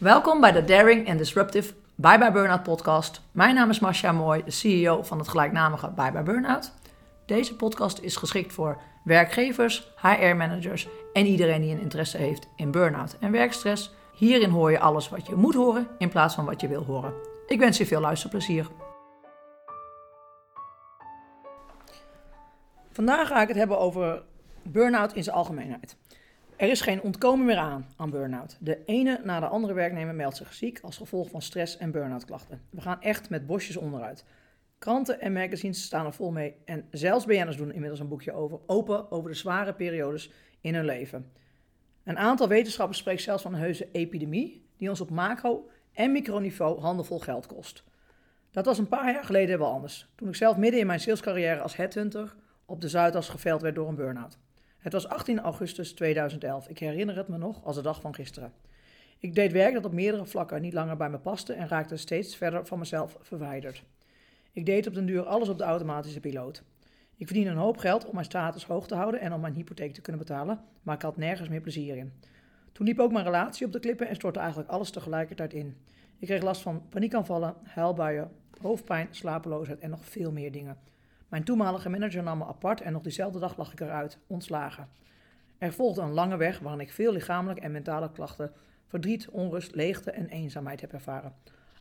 Welkom bij de Daring and Disruptive Bye Bye Burnout podcast. Mijn naam is Masha Mooi, de CEO van het gelijknamige Bye Bye Burnout. Deze podcast is geschikt voor werkgevers, HR-managers en iedereen die een interesse heeft in burn-out en werkstress. Hierin hoor je alles wat je moet horen in plaats van wat je wil horen. Ik wens je veel luisterplezier. Vandaag ga ik het hebben over burn-out in zijn algemeenheid. Er is geen ontkomen meer aan aan burn-out. De ene na de andere werknemer meldt zich ziek als gevolg van stress en burn-out klachten. We gaan echt met bosjes onderuit. Kranten en magazines staan er vol mee en zelfs BN'ers doen inmiddels een boekje over, open over de zware periodes in hun leven. Een aantal wetenschappers spreekt zelfs van een heuse epidemie die ons op macro- en microniveau handenvol geld kost. Dat was een paar jaar geleden wel anders, toen ik zelf midden in mijn salescarrière als headhunter op de Zuidas geveld werd door een burn-out. Het was 18 augustus 2011. Ik herinner het me nog als de dag van gisteren. Ik deed werk dat op meerdere vlakken niet langer bij me paste en raakte steeds verder van mezelf verwijderd. Ik deed op den duur alles op de automatische piloot. Ik verdiende een hoop geld om mijn status hoog te houden en om mijn hypotheek te kunnen betalen, maar ik had nergens meer plezier in. Toen liep ook mijn relatie op de klippen en stortte eigenlijk alles tegelijkertijd in. Ik kreeg last van paniekaanvallen, huilbuien, hoofdpijn, slapeloosheid en nog veel meer dingen. Mijn toenmalige manager nam me apart en nog diezelfde dag lag ik eruit, ontslagen. Er volgde een lange weg waarin ik veel lichamelijke en mentale klachten, verdriet, onrust, leegte en eenzaamheid heb ervaren.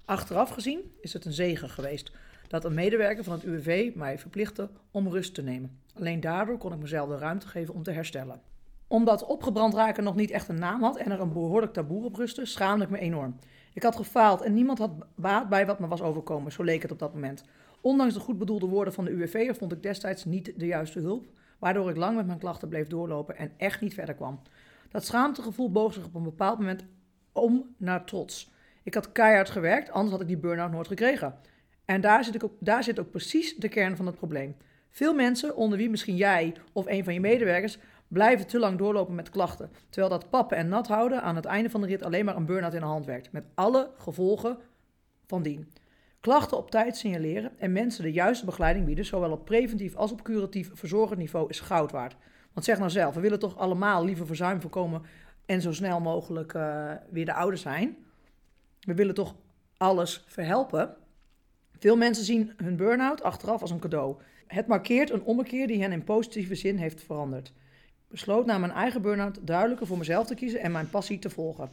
Achteraf gezien is het een zegen geweest dat een medewerker van het UWV mij verplichtte om rust te nemen. Alleen daardoor kon ik mezelf de ruimte geven om te herstellen. Omdat opgebrand raken nog niet echt een naam had en er een behoorlijk taboe op rustte, schaamde ik me enorm. Ik had gefaald en niemand had baat bij wat me was overkomen, zo leek het op dat moment. Ondanks de goed bedoelde woorden van de UWV'er vond ik destijds niet de juiste hulp, waardoor ik lang met mijn klachten bleef doorlopen en echt niet verder kwam. Dat schaamtegevoel boog zich op een bepaald moment om naar trots. Ik had keihard gewerkt, anders had ik die burn-out nooit gekregen. En daar zit, ik ook, daar zit ook precies de kern van het probleem. Veel mensen, onder wie misschien jij of een van je medewerkers, blijven te lang doorlopen met klachten. Terwijl dat pappen en nat houden aan het einde van de rit alleen maar een burn-out in de hand werkt. Met alle gevolgen van dien. Klachten op tijd signaleren en mensen de juiste begeleiding bieden, zowel op preventief als op curatief verzorgend niveau, is goud waard. Want zeg nou zelf, we willen toch allemaal liever verzuim voorkomen en zo snel mogelijk uh, weer de oude zijn. We willen toch alles verhelpen. Veel mensen zien hun burn-out achteraf als een cadeau. Het markeert een ommekeer die hen in positieve zin heeft veranderd. Ik besloot na mijn eigen burn-out duidelijker voor mezelf te kiezen en mijn passie te volgen.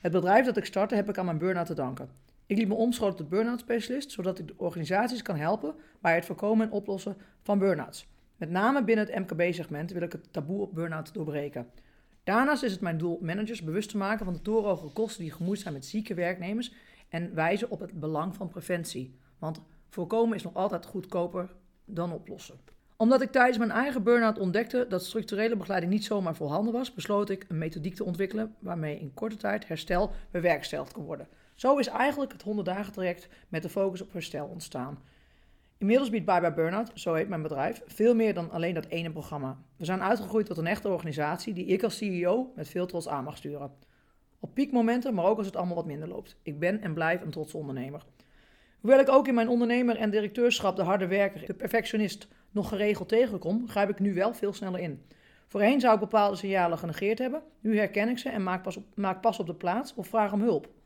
Het bedrijf dat ik startte heb ik aan mijn burn-out te danken. Ik liet me omscholen tot burn-out specialist, zodat ik de organisaties kan helpen bij het voorkomen en oplossen van burn-outs. Met name binnen het MKB-segment wil ik het taboe op burn-out doorbreken. Daarnaast is het mijn doel managers bewust te maken van de torenhoge kosten die gemoeid zijn met zieke werknemers en wijzen op het belang van preventie. Want voorkomen is nog altijd goedkoper dan oplossen. Omdat ik tijdens mijn eigen burn-out ontdekte dat structurele begeleiding niet zomaar voorhanden was, besloot ik een methodiek te ontwikkelen waarmee in korte tijd herstel bewerkstelligd kan worden. Zo is eigenlijk het 100 dagen traject met de focus op herstel ontstaan. Inmiddels biedt Bye Bye Burnout, zo heet mijn bedrijf, veel meer dan alleen dat ene programma. We zijn uitgegroeid tot een echte organisatie die ik als CEO met veel trots aan mag sturen. Op piekmomenten, maar ook als het allemaal wat minder loopt. Ik ben en blijf een trotse ondernemer. Hoewel ik ook in mijn ondernemer en directeurschap de harde werker, de perfectionist, nog geregeld tegenkom, grijp ik nu wel veel sneller in. Voorheen zou ik bepaalde signalen genegeerd hebben, nu herken ik ze en maak pas op, maak pas op de plaats of vraag om hulp.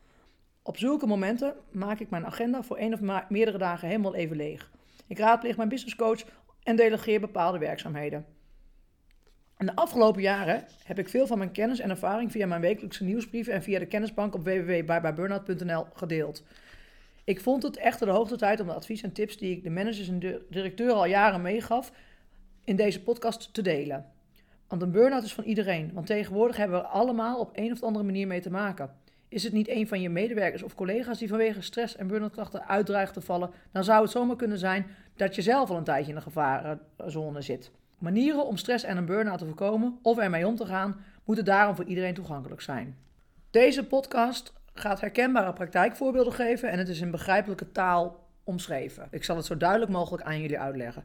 Op zulke momenten maak ik mijn agenda voor één of meerdere dagen helemaal even leeg. Ik raadpleeg mijn businesscoach en delegeer bepaalde werkzaamheden. In de afgelopen jaren heb ik veel van mijn kennis en ervaring via mijn wekelijkse nieuwsbrieven en via de kennisbank op www.bybyburnout.nl gedeeld. Ik vond het echter de hoogste tijd om de advies en tips die ik de managers en de al jaren meegaf in deze podcast te delen. Want een burn-out is van iedereen, want tegenwoordig hebben we allemaal op een of andere manier mee te maken. Is het niet een van je medewerkers of collega's die vanwege stress en burn-out-klachten uitdreigt te vallen, dan zou het zomaar kunnen zijn dat je zelf al een tijdje in de gevarenzone zit. Manieren om stress en een burn-out te voorkomen of ermee om te gaan, moeten daarom voor iedereen toegankelijk zijn. Deze podcast gaat herkenbare praktijkvoorbeelden geven en het is in begrijpelijke taal omschreven. Ik zal het zo duidelijk mogelijk aan jullie uitleggen.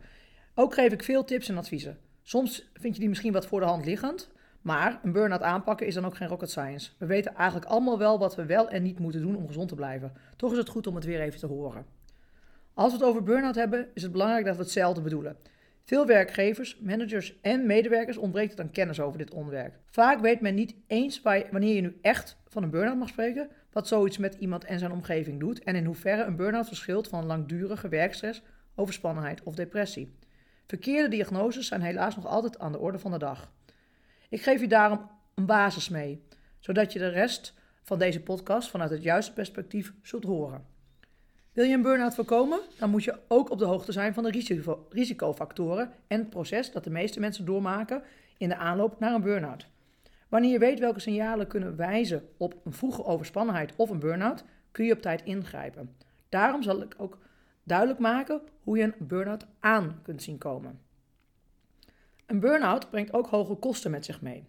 Ook geef ik veel tips en adviezen. Soms vind je die misschien wat voor de hand liggend, maar een burn-out aanpakken is dan ook geen rocket science. We weten eigenlijk allemaal wel wat we wel en niet moeten doen om gezond te blijven. Toch is het goed om het weer even te horen. Als we het over burn-out hebben, is het belangrijk dat we hetzelfde bedoelen. Veel werkgevers, managers en medewerkers ontbreekt het aan kennis over dit onderwerp. Vaak weet men niet eens wanneer je nu echt van een burn-out mag spreken, wat zoiets met iemand en zijn omgeving doet en in hoeverre een burn-out verschilt van langdurige werkstress, overspannenheid of depressie. Verkeerde diagnoses zijn helaas nog altijd aan de orde van de dag. Ik geef u daarom een basis mee, zodat je de rest van deze podcast vanuit het juiste perspectief zult horen. Wil je een burn-out voorkomen, dan moet je ook op de hoogte zijn van de risico risicofactoren en het proces dat de meeste mensen doormaken in de aanloop naar een burn-out. Wanneer je weet welke signalen kunnen wijzen op een vroege overspannenheid of een burn-out, kun je op tijd ingrijpen. Daarom zal ik ook duidelijk maken hoe je een burn-out aan kunt zien komen. Een burn-out brengt ook hoge kosten met zich mee.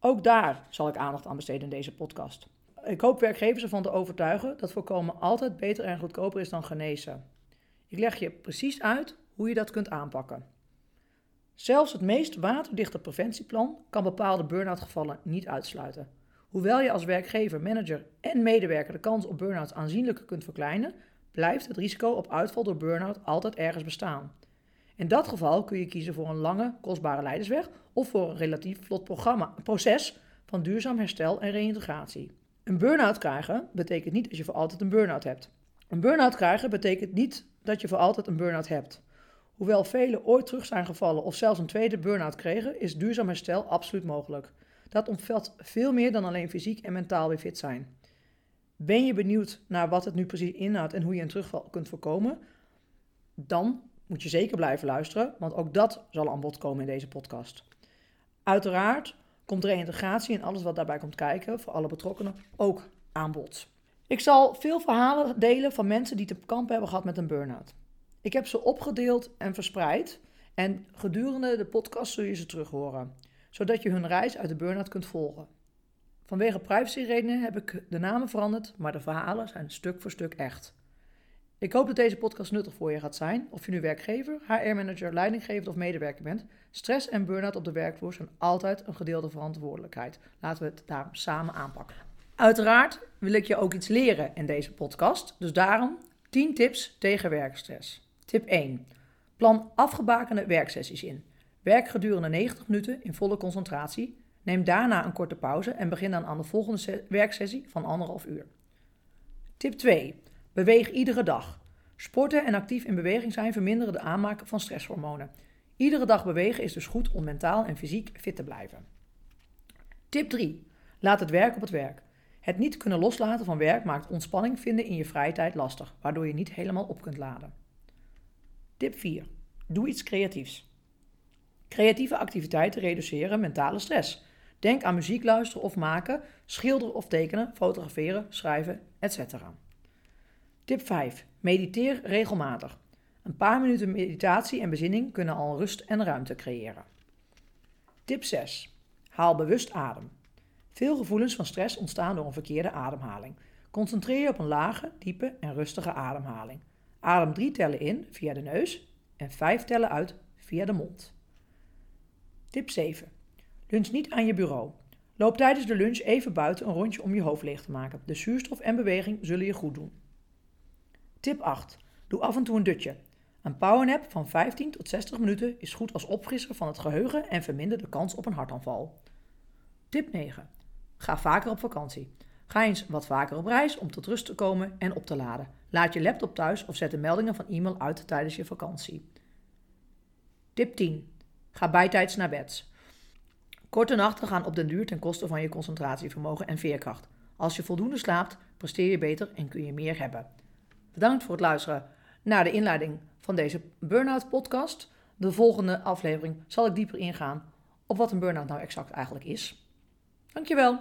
Ook daar zal ik aandacht aan besteden in deze podcast. Ik hoop werkgevers ervan te overtuigen dat voorkomen altijd beter en goedkoper is dan genezen. Ik leg je precies uit hoe je dat kunt aanpakken. Zelfs het meest waterdichte preventieplan kan bepaalde burn-out gevallen niet uitsluiten. Hoewel je als werkgever, manager en medewerker de kans op burn-out aanzienlijk kunt verkleinen, blijft het risico op uitval door burn-out altijd ergens bestaan. In dat geval kun je kiezen voor een lange, kostbare leidersweg of voor een relatief vlot programma, proces van duurzaam herstel en reïntegratie. Een burn-out krijgen betekent niet dat je voor altijd een burn-out hebt. Een burn-out krijgen betekent niet dat je voor altijd een burn-out hebt. Hoewel velen ooit terug zijn gevallen of zelfs een tweede burn-out kregen, is duurzaam herstel absoluut mogelijk. Dat omvat veel meer dan alleen fysiek en mentaal weer fit zijn. Ben je benieuwd naar wat het nu precies inhoudt en hoe je een terugval kunt voorkomen? Dan moet je zeker blijven luisteren, want ook dat zal aan bod komen in deze podcast. Uiteraard komt reïntegratie en alles wat daarbij komt kijken voor alle betrokkenen ook aan bod. Ik zal veel verhalen delen van mensen die te kampen hebben gehad met een burn-out. Ik heb ze opgedeeld en verspreid en gedurende de podcast zul je ze terug horen, zodat je hun reis uit de burn-out kunt volgen. Vanwege privacyredenen heb ik de namen veranderd, maar de verhalen zijn stuk voor stuk echt. Ik hoop dat deze podcast nuttig voor je gaat zijn. Of je nu werkgever, HR-manager, leidinggever of medewerker bent. Stress en burn-out op de werkvloer zijn altijd een gedeelde verantwoordelijkheid. Laten we het daarom samen aanpakken. Uiteraard wil ik je ook iets leren in deze podcast. Dus daarom 10 tips tegen werkstress. Tip 1. Plan afgebakende werksessies in. Werk gedurende 90 minuten in volle concentratie. Neem daarna een korte pauze en begin dan aan de volgende werksessie van anderhalf uur. Tip 2. Beweeg iedere dag. Sporten en actief in beweging zijn verminderen de aanmaak van stresshormonen. Iedere dag bewegen is dus goed om mentaal en fysiek fit te blijven. Tip 3. Laat het werk op het werk. Het niet kunnen loslaten van werk maakt ontspanning vinden in je vrije tijd lastig, waardoor je niet helemaal op kunt laden. Tip 4. Doe iets creatiefs. Creatieve activiteiten reduceren mentale stress. Denk aan muziek luisteren of maken, schilderen of tekenen, fotograferen, schrijven, etc. Tip 5. Mediteer regelmatig. Een paar minuten meditatie en bezinning kunnen al rust en ruimte creëren. Tip 6. Haal bewust adem. Veel gevoelens van stress ontstaan door een verkeerde ademhaling. Concentreer je op een lage, diepe en rustige ademhaling. Adem 3 tellen in via de neus en 5 tellen uit via de mond. Tip 7. Lunch niet aan je bureau. Loop tijdens de lunch even buiten een rondje om je hoofd leeg te maken. De zuurstof en beweging zullen je goed doen. Tip 8. Doe af en toe een dutje. Een powernap van 15 tot 60 minuten is goed als opfrisser van het geheugen en vermindert de kans op een hartaanval. Tip 9. Ga vaker op vakantie. Ga eens wat vaker op reis om tot rust te komen en op te laden. Laat je laptop thuis of zet de meldingen van e-mail uit tijdens je vakantie. Tip 10. Ga bijtijds naar bed. Korte nachten gaan op den duur ten koste van je concentratievermogen en veerkracht. Als je voldoende slaapt, presteer je beter en kun je meer hebben. Bedankt voor het luisteren naar de inleiding van deze Burnout podcast. De volgende aflevering zal ik dieper ingaan op wat een burn-out nou exact eigenlijk is. Dankjewel.